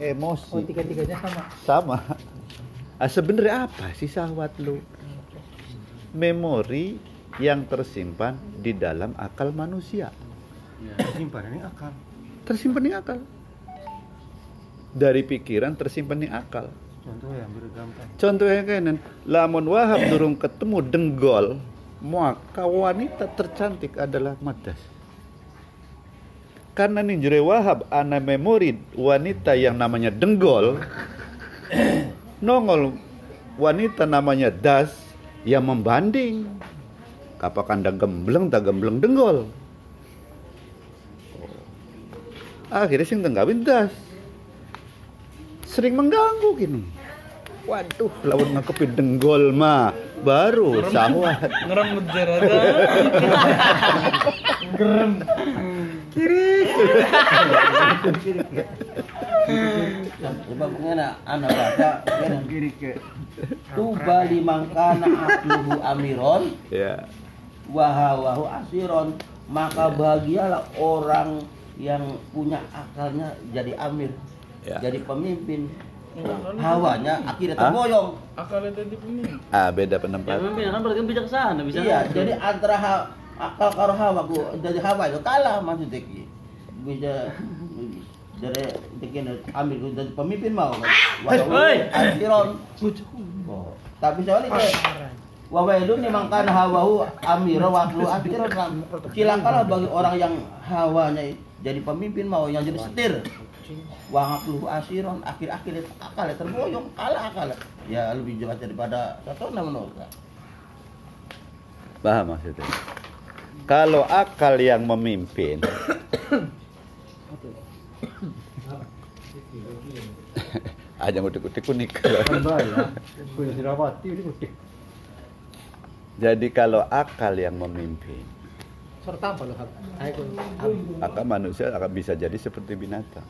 emosi. Oh tiga-tiganya sama. sama. Ah, sebenarnya apa sih syahwat lu? Memori yang tersimpan di dalam akal manusia. Simpan ini akal. tersimpan di akal. Dari pikiran tersimpan di akal. Contohnya ambil gampang. contohnya kan lamun wahab durung ketemu denggol maka wanita tercantik adalah madas karena ninjure wahab ana memori wanita yang namanya denggol. Nongol wanita namanya das yang membanding. Kapa kandang gembleng tak gembleng denggol. Akhirnya sing tenggawin das. Sering mengganggu gini waduh lawan ngakepin denggol mah. Baru syahwat ngerem Coba pengen anak baca kiri ke Tuba limangkana akluhu amiron. Ya. Wahawahu asiron. Maka bahagialah orang yang punya akalnya jadi amir Ya. jadi pemimpin. Hawanya akhirnya Hah? terboyong akalnya tadi pemimpin. Ah beda Ya pendapat mungkin kan berarti bijaksana bisa. iya jadi antara akal karo hawa ku dari hawa itu kalah maksudnya bisa dari bikin ku jadi pemimpin mau kan Hoi. asiron Oh, tapi soalnya kayak Wawa itu memang kan hawahu amiro waklu akhiran Silakanlah bagi orang yang hawanya jadi pemimpin mau yang jadi setir. Wangaklu asiron akhir-akhir akal terboyong kalah akal. Ya lebih jelas daripada satu nama menurut. paham maksudnya kalau akal yang memimpin aja ngutik-ngutik kutik. jadi kalau akal yang memimpin Serta apa loh? Maka manusia akan bisa jadi seperti binatang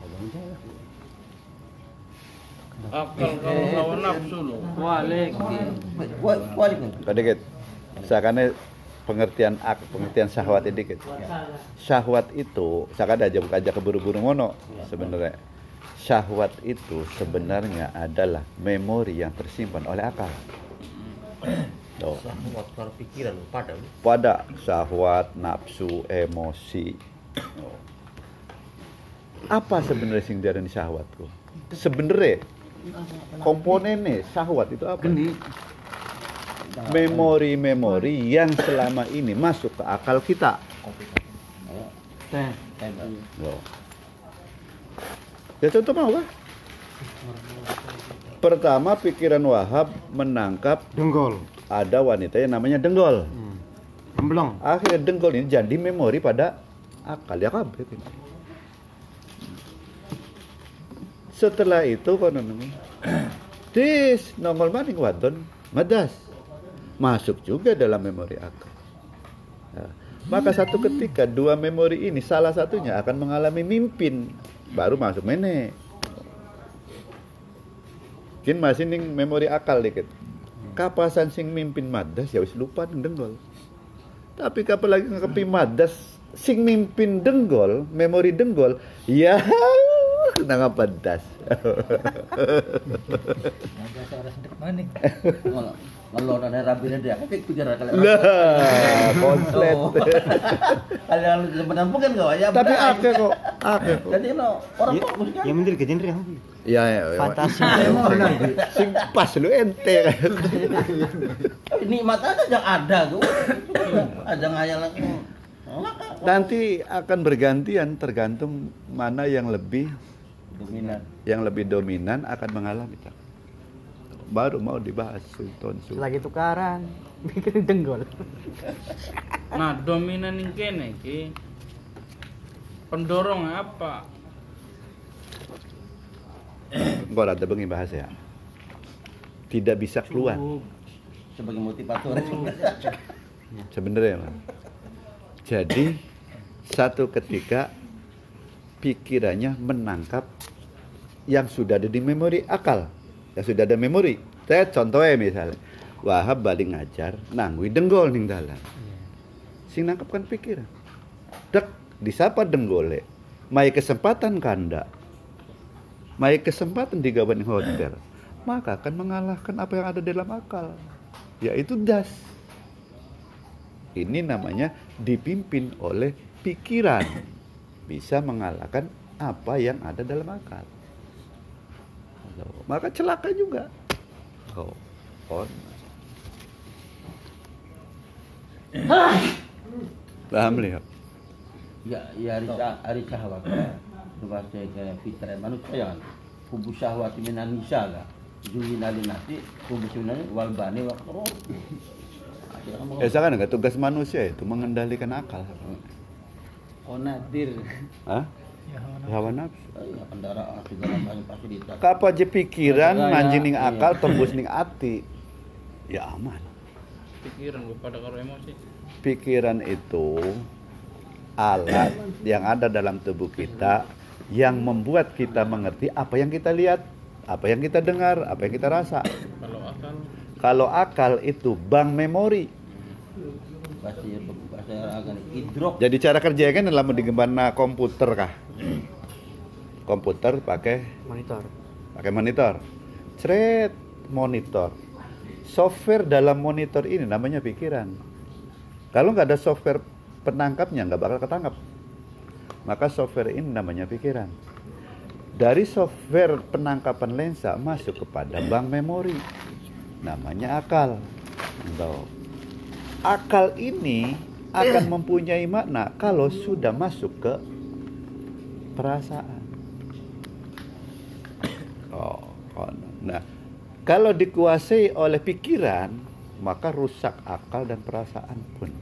akal kalau lawan nafsu lo Walik. Walik. Kadikit. Sakane pengertian ak, pengertian syahwat ini dikit. Syahwat itu, sakada aja buka aja keburu-buru ngono sebenarnya. Syahwat itu sebenarnya adalah memori yang tersimpan oleh akal. Tuh. Buat kalau pikiran pada Pada syahwat, nafsu, emosi. Apa sebenarnya sing diarani syahwatku? Sebenarnya komponennya syahwat itu apa? Memori-memori yang selama ini masuk ke akal kita. Loh. Ya contoh mau lah. Pertama pikiran Wahab menangkap Denggol. ada wanita yang namanya Denggol. Hmm. Akhirnya Denggol ini jadi memori pada akal ya kabeh ini. Setelah itu kono nemu. Dis nongol maning wadon madas. Masuk juga dalam memori akal. Nah, maka satu ketika dua memori ini salah satunya akan mengalami mimpin baru masuk mene. Kin masih ning memori akal dikit. Kapasan sing mimpin madas ya wis lupa ning denggol. Tapi kapal lagi ngekepi madas sing mimpin denggol, memori denggol, ya nang apa das. Ada seorang sedek maning. Kalau ada rabinya dia kayak pikiran kalian. lah, konslet. Oh. Kalian sebenarnya mungkin enggak ya. Tapi akeh kok, kok. Jadi no, orang fokus kan. Yang menteri ke genre yang Ya, ya, ya. Fantasi. Sing pas lu ente. Nikmat aja yang ada tuh. Ada ngayal. Nanti akan bergantian tergantung mana yang lebih Dominan. yang lebih dominan akan mengalami. Baru mau dibahas Sultan Sultan. Lagi tukaran. Bikin denggol. nah dominan yang kene ki pendorong apa Enggak ada bengi bahas ya. Tidak bisa keluar Sebagai motivator. sebenarnya. Mas. Jadi satu ketika pikirannya menangkap yang sudah ada di memori akal, yang sudah ada memori. Saya contohnya misalnya, Wahab balik ngajar, nangwi denggol ning dalan. Sing nangkep kan pikiran. Dek, disapa denggole. Mai kesempatan kanda. mai kesempatan digawan hotel maka akan mengalahkan apa yang ada dalam akal yaitu das ini namanya dipimpin oleh pikiran bisa mengalahkan apa yang ada dalam akal maka celaka juga oh, oh. paham lihat Ya, ya hari, hari syahwat. Kayak fitrah manusia kan. Kubu syahwat minan nisa lah. Zuyina linasi, kubu sunani wal bani wa ya sekarang nggak tugas manusia itu mengendalikan akal Oh nadir. Hah? Hawa nafsu ya, kendaraan fasilitas. Kapa aja pikiran Iya, manjing ning iya. akal tembus ning ati ya aman pikiran gue pada karo emosi pikiran itu alat yang ada dalam tubuh kita yang membuat kita mengerti apa yang kita lihat, apa yang kita dengar, apa yang kita rasa. kalau akal Kalau akal itu bank memori. Bahasa bahasa agak idrok. Jadi cara kerja kan dalam digembana komputer kah? Komputer pakai Monitor. pakai monitor. Cret monitor. Software dalam monitor ini namanya pikiran. Kalau nggak ada software penangkapnya nggak bakal ketangkap. Maka software ini namanya pikiran. Dari software penangkapan lensa masuk kepada bank memori. Namanya akal. Tuh. Akal ini akan mempunyai makna kalau sudah masuk ke perasaan. Oh, oh, nah, kalau dikuasai oleh pikiran, maka rusak akal dan perasaan pun.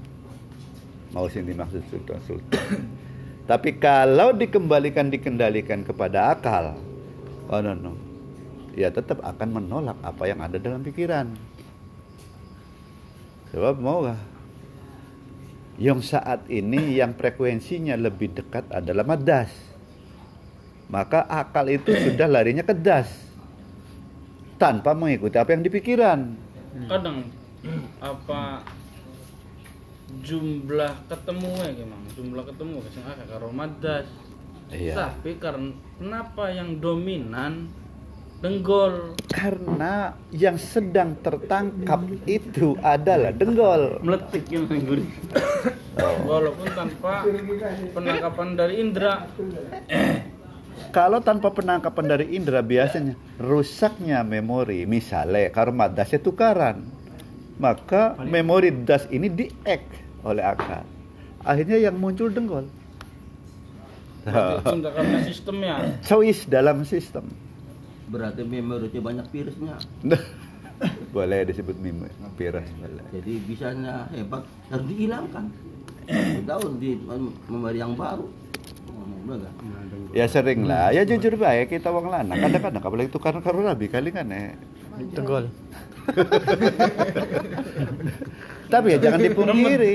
Mau sih dimaksud sultan sultan. Tapi kalau dikembalikan dikendalikan kepada akal, oh no no, ya tetap akan menolak apa yang ada dalam pikiran. Sebab mau nggak? Yang saat ini yang frekuensinya lebih dekat adalah madas. Maka akal itu sudah larinya ke das. Tanpa mengikuti apa yang dipikiran. kadang apa jumlah ketemu ya gimana jumlah ketemu ke sing akeh karo madas Iya. tapi karena kenapa yang dominan denggol Karena yang sedang tertangkap itu adalah denggol. Meletik yang gurih. walaupun tanpa penangkapan dari indra Kalau tanpa penangkapan dari indera biasanya rusaknya memori. Misalnya karena dasnya tukaran. Maka memori das ini diek oleh akal. Akhirnya yang muncul denggol. Karena sistemnya Choice dalam sistem. Berarti memori itu banyak virusnya. boleh disebut meme virus boleh. Jadi bisanya hebat harus dihilangkan. Tahun di memori yang baru. Ya sering lah, ya jujur baik kita wong lanang. Kadang-kadang apalagi itu karena karo rabi kali kan eh. Tenggol. Tapi ya jangan dipungkiri.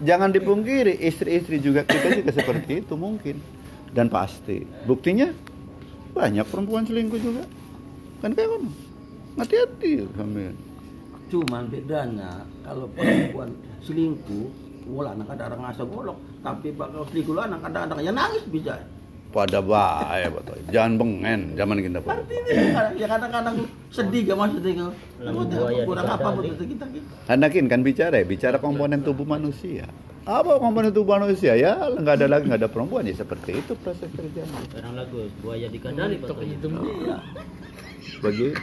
Jangan dipungkiri istri-istri juga kita juga seperti itu mungkin dan pasti. Buktinya banyak perempuan selingkuh juga. Kan kayak mana? Hati-hati sampean. Cuman bedanya kalau perempuan selingkuh, wala anak ada orang ngasa golok, tapi bakal selingkuh lanang kadang-kadang ya nangis bisa. Pada bae betul. Jangan bengen zaman kita kadang- ya kadang-kadang sedih gak maksudnya. Kurang apa betul kita gitu. Anakin kan bicara ya, bicara komponen tubuh manusia. Apa komponen tubuh manusia ya? Nggak ada lagi nggak ada perempuan ya seperti itu proses kerjanya. Sekarang lagu buaya dikadali Tok patoknya. itu Iya. Begitu.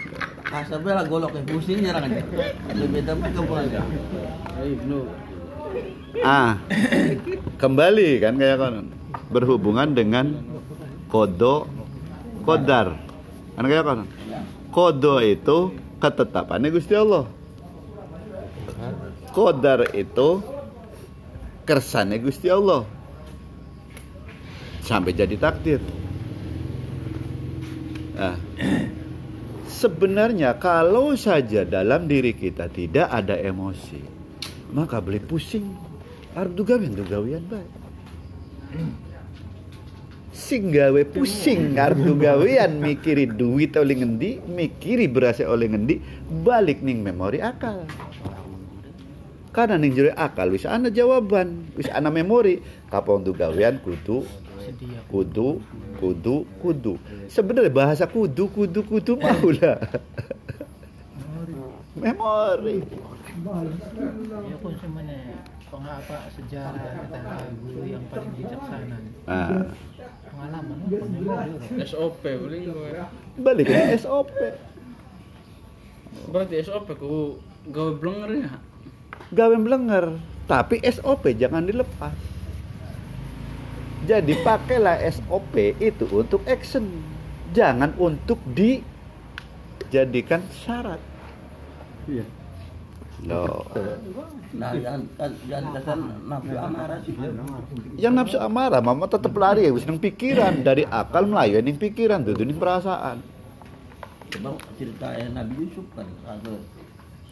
Asapnya lah golok ya pusing nyerang aja. Lebih tapi ke mana? Ibnu. Ah, kembali kan kayak kan berhubungan dengan kodo kodar. Kan kayak kan kodo itu ketetapannya Gusti Allah. Kodar itu kersane Gusti Allah. Sampai jadi takdir. Nah, sebenarnya kalau saja dalam diri kita tidak ada emosi, maka beli pusing arep dugawian dugawian bae sing gawe pusing arep dugawian mikiri duit oleh ngendi mikiri beras oleh ngendi balik ning memori akal karena ning jero akal wis ana jawaban wis ana memori kapan dugawian kudu Sedia. Kudu, kudu, kudu. Sebenarnya bahasa kudu, kudu, kudu mau lah. Memori. Ya pun semuanya pengapa sejarah guru yang paling bijaksana. Nah, Pengalaman. SOP beli gue. balik ke SOP. Berarti SOP ku gawe blenger ya. Gawe melenger, tapi SOP jangan dilepas. Jadi pakailah SOP itu untuk action, jangan untuk dijadikan syarat. Iya. Loh. Nah, jangan jangan kesan nafsu amarah sih. Yang nafsu amarah, mama tetap lari ya, seneng pikiran dari akal melayu yang pikiran, tuh ini perasaan. Coba cerita Nabi Yusuf kan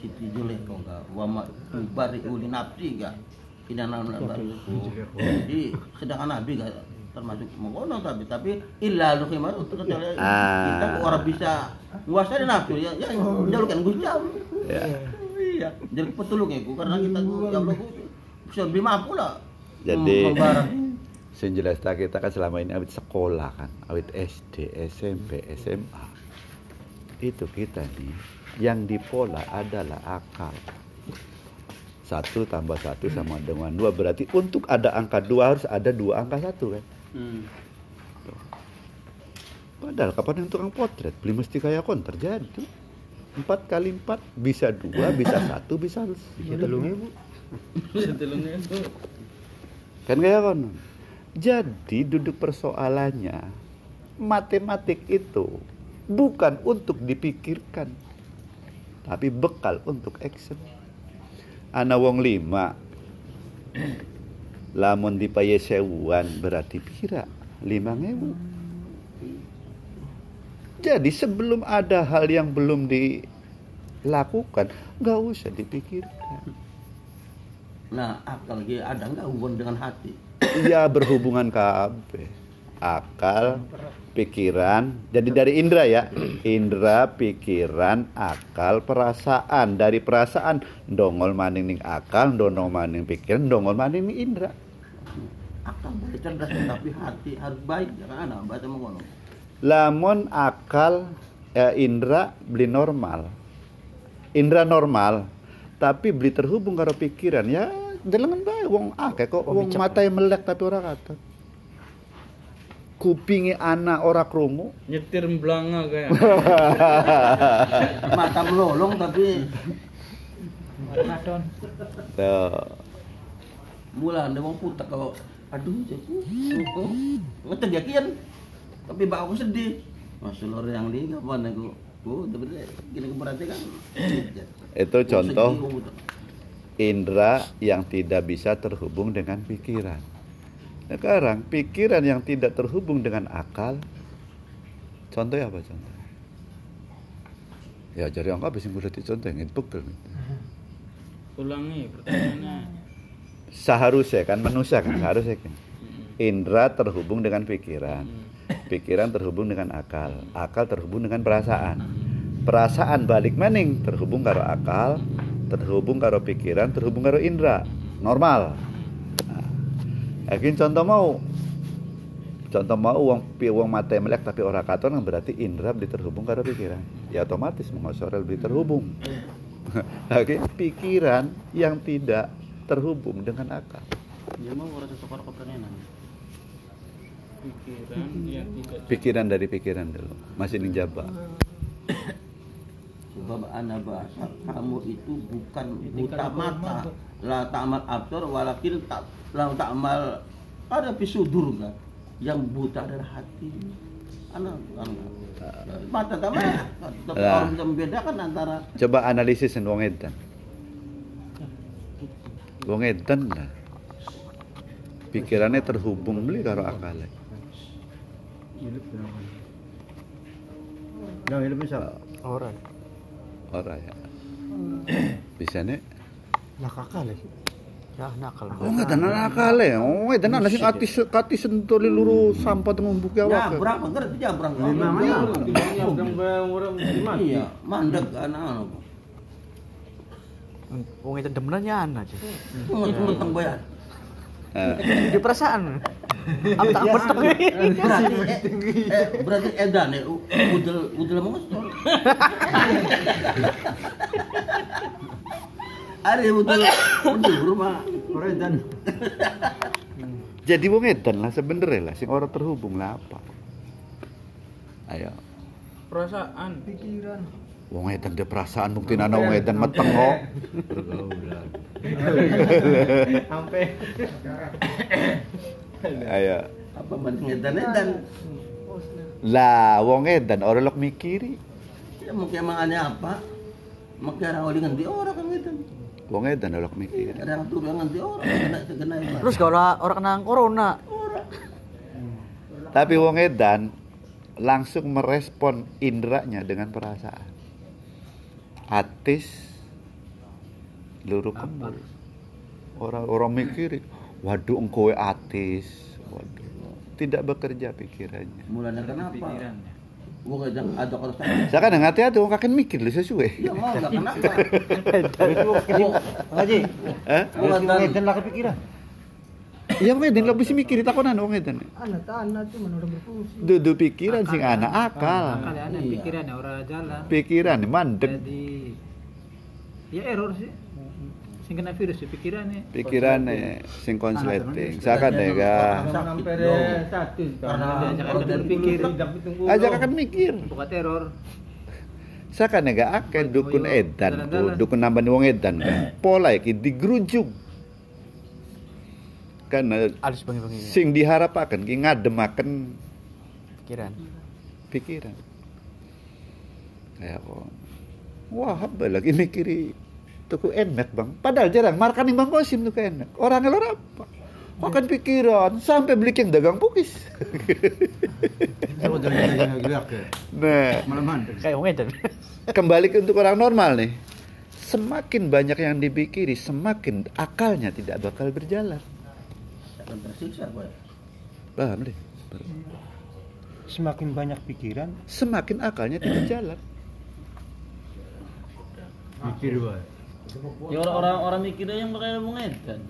ada Siti Julek kok enggak wa ma bari uli nafsi enggak. Anak Jadi sedangkan Nabi enggak termasuk mengono tapi tapi illa lu khimar untuk kecuali Ah. kita orang bisa nguasai nafsu ya ya jalurkan Gusti Allah. Ya. Iya, jadi petulungnya ku karena kita ya Allah ku bisa lebih mampu lah. Jadi- membarang. Sing jelas tak kita kan selama ini awit sekolah kan, awit SD, SMP, SMA. Itu kita nih, yang dipola adalah akal. Satu tambah satu sama dengan dua berarti untuk ada angka dua harus ada dua angka satu kan. Hmm. Padahal kapan yang tukang potret beli mesti kayak kon terjadi. Empat kali empat bisa dua, bisa satu, bisa Bisa telungnya bu. Setelahnya itu Kan kayak kon. Jadi duduk persoalannya matematik itu bukan untuk dipikirkan tapi bekal untuk action. Ana wong lima lamun dipaye sewuan berarti pira? Lima ngewu. Jadi sebelum ada hal yang belum dilakukan, nggak usah dipikirkan. Nah, akal ge ada enggak hubungan dengan hati? Ya berhubungan KB. Akal, pikiran. Jadi dari indera ya. Indera, pikiran, akal, perasaan. Dari perasaan dongol maning ning akal, dongol maning pikiran, dongol maning ning indera. Akal boleh cerdas tapi hati harus baik jangan ada baca mengono. Lamun akal eh, indera beli normal. Indera normal, tapi beli terhubung karo pikiran ya jalan bae wong akeh kok wong mata melek tapi ora kata. Kupingi anak ora krungu, nyetir belanga kayak. Mata melolong tapi Ramadan. Tuh. bulan dia mau putar kalau aduh jaku. Ngecek ya kian. Tapi bak aku sedih. Masuk lor yang di kapan aku. Oh, tapi gini berarti kan. Itu contoh oh, indera yang tidak bisa terhubung dengan pikiran. Sekarang pikiran yang tidak terhubung dengan akal, contohnya apa contoh? Ya jadi angka bisa boleh dicontoh yang itu Ulangi pertanyaannya. Seharusnya kan manusia kan seharusnya kan. Indra terhubung dengan pikiran, pikiran terhubung dengan akal, akal terhubung dengan perasaan, perasaan balik maning terhubung karo akal, terhubung karo pikiran, terhubung karo indra, normal. Yakin contoh mau, contoh mau uang pi uang mata melek tapi orang katon berarti indra beli terhubung karo pikiran, ya otomatis mengosorel beli terhubung. Oke, pikiran yang tidak terhubung dengan akal. Dia mau orang orang kepenenan. Pikiran yang tidak pikiran dari pikiran dulu masih ninjaba Sebab ana bahasa kamu itu bukan buta mata. La ta'mal absar walakin tak la ta'mal ada pisudur kan. Yang buta adalah hati. Ana kan mata sama tapi orang bisa membedakan antara coba analisis wong edan wong edan lah pikirannya terhubung beli karo akalnya? Nah, hidup bisa. Orang. ora ya bisa nih Lah kakak lagi. Ya nakal. wong edan akalnya wong edan ana sing ati kati sentoli luru sampah ngumbuk ya ya wak berapa? Ngerti ya berapa Lima mana? iya mandek kan anu Wong itu demenannya anak aja. menteng bayar Eh, Di perasaan. Apa tak bertok berarti eh, eh, berarti edan ya u- udel udel mau ada udel udel rumah. Orang dan jadi wong edan lah sebenarnya lah. Sing orang terhubung lah apa? Ayo. Perasaan. wong edan dia perasaan bukti ana wong edan meteng kok. Sampai. Ayo. Apa banding edan edan? Lah wong edan orang lok mikiri. Ya mungkin emang ada apa? Mungkin orang oli nganti orang kan edan wong edan orang mikiri ada yang turu yang nganti orang kena kena ibarat Terus kalau orang kena corona, tapi wong edan langsung merespon indranya dengan perasaan. Atis luru kembul. Orang-orang mikir waduh engkau atis. Waduh. Tidak bekerja pikirannya. Mulanya kenapa? Gua kadang ada kalau saya kadang hati-hati wong kakek mikir lu sesuai ya mau nggak kenapa Haji, eh gua orang kadang edan lah kepikiran. iya wong edan lebih sih mikir takonan wong edan Anak anak mana udah berfungsi. dudu pikiran sing anak akal Iya. pikiran ya orang jalan. pikiran mandek Jadi ya error sih. Sing kena virus ya pikirannya. pikirannya sing konsleting saya kan ga Sampai satu Karena diajak akan berpikir. aja akan mikir. Bukan teror. saya kan ga akeh dukun edan dukun nambani wong edan kan pola iki karena halus bengi-bengi. sing diharapkan ki ngademaken Pikiran. pikiran. Kayak kok wah apa lagi mikiri tuku enak bang. Padahal jarang. Markan bang kosim tuku enak orang ngelor apa? Makan pikiran. Sampai beli yang dagang pukis nah. Kembali ke untuk orang normal nih. Semakin banyak yang dipikiri semakin akalnya tidak bakal berjalan. Akan tersiksa gua paham deh Semakin banyak pikiran, semakin akalnya tidak jalan. Mikir wae. Ya orang-orang orang mikirnya yang pakai ilmu edan.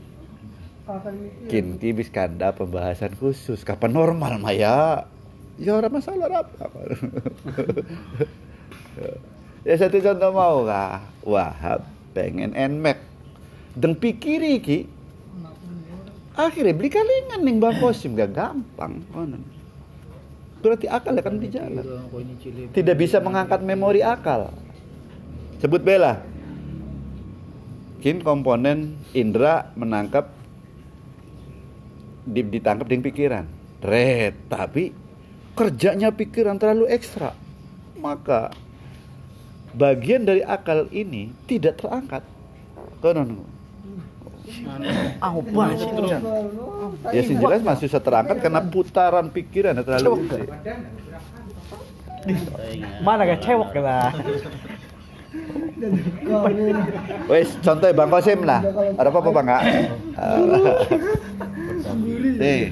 Kin kibis kanda pembahasan khusus. Kapan normal Maya? Ya orang masalah apa ya satu contoh mau kah Wahab pengen nmax. Dan pikiri ki. Akhirnya beli kalingan nih bang kosim. Gak gampang berarti akal akan di jalan tidak bisa mengangkat memori akal. Sebut bela. Kin komponen indera menangkap di- ditangkap dengan pikiran. Red, tapi kerjanya pikiran terlalu ekstra. Maka bagian dari akal ini tidak terangkat. Konon. Banget sih. Ya sih jelas masih bisa terangkat karena putaran pikiran terlalu. Mana gak cewek lah. Wes, contoh Bang Kosim lah. Ada apa-apa Bang? Eh.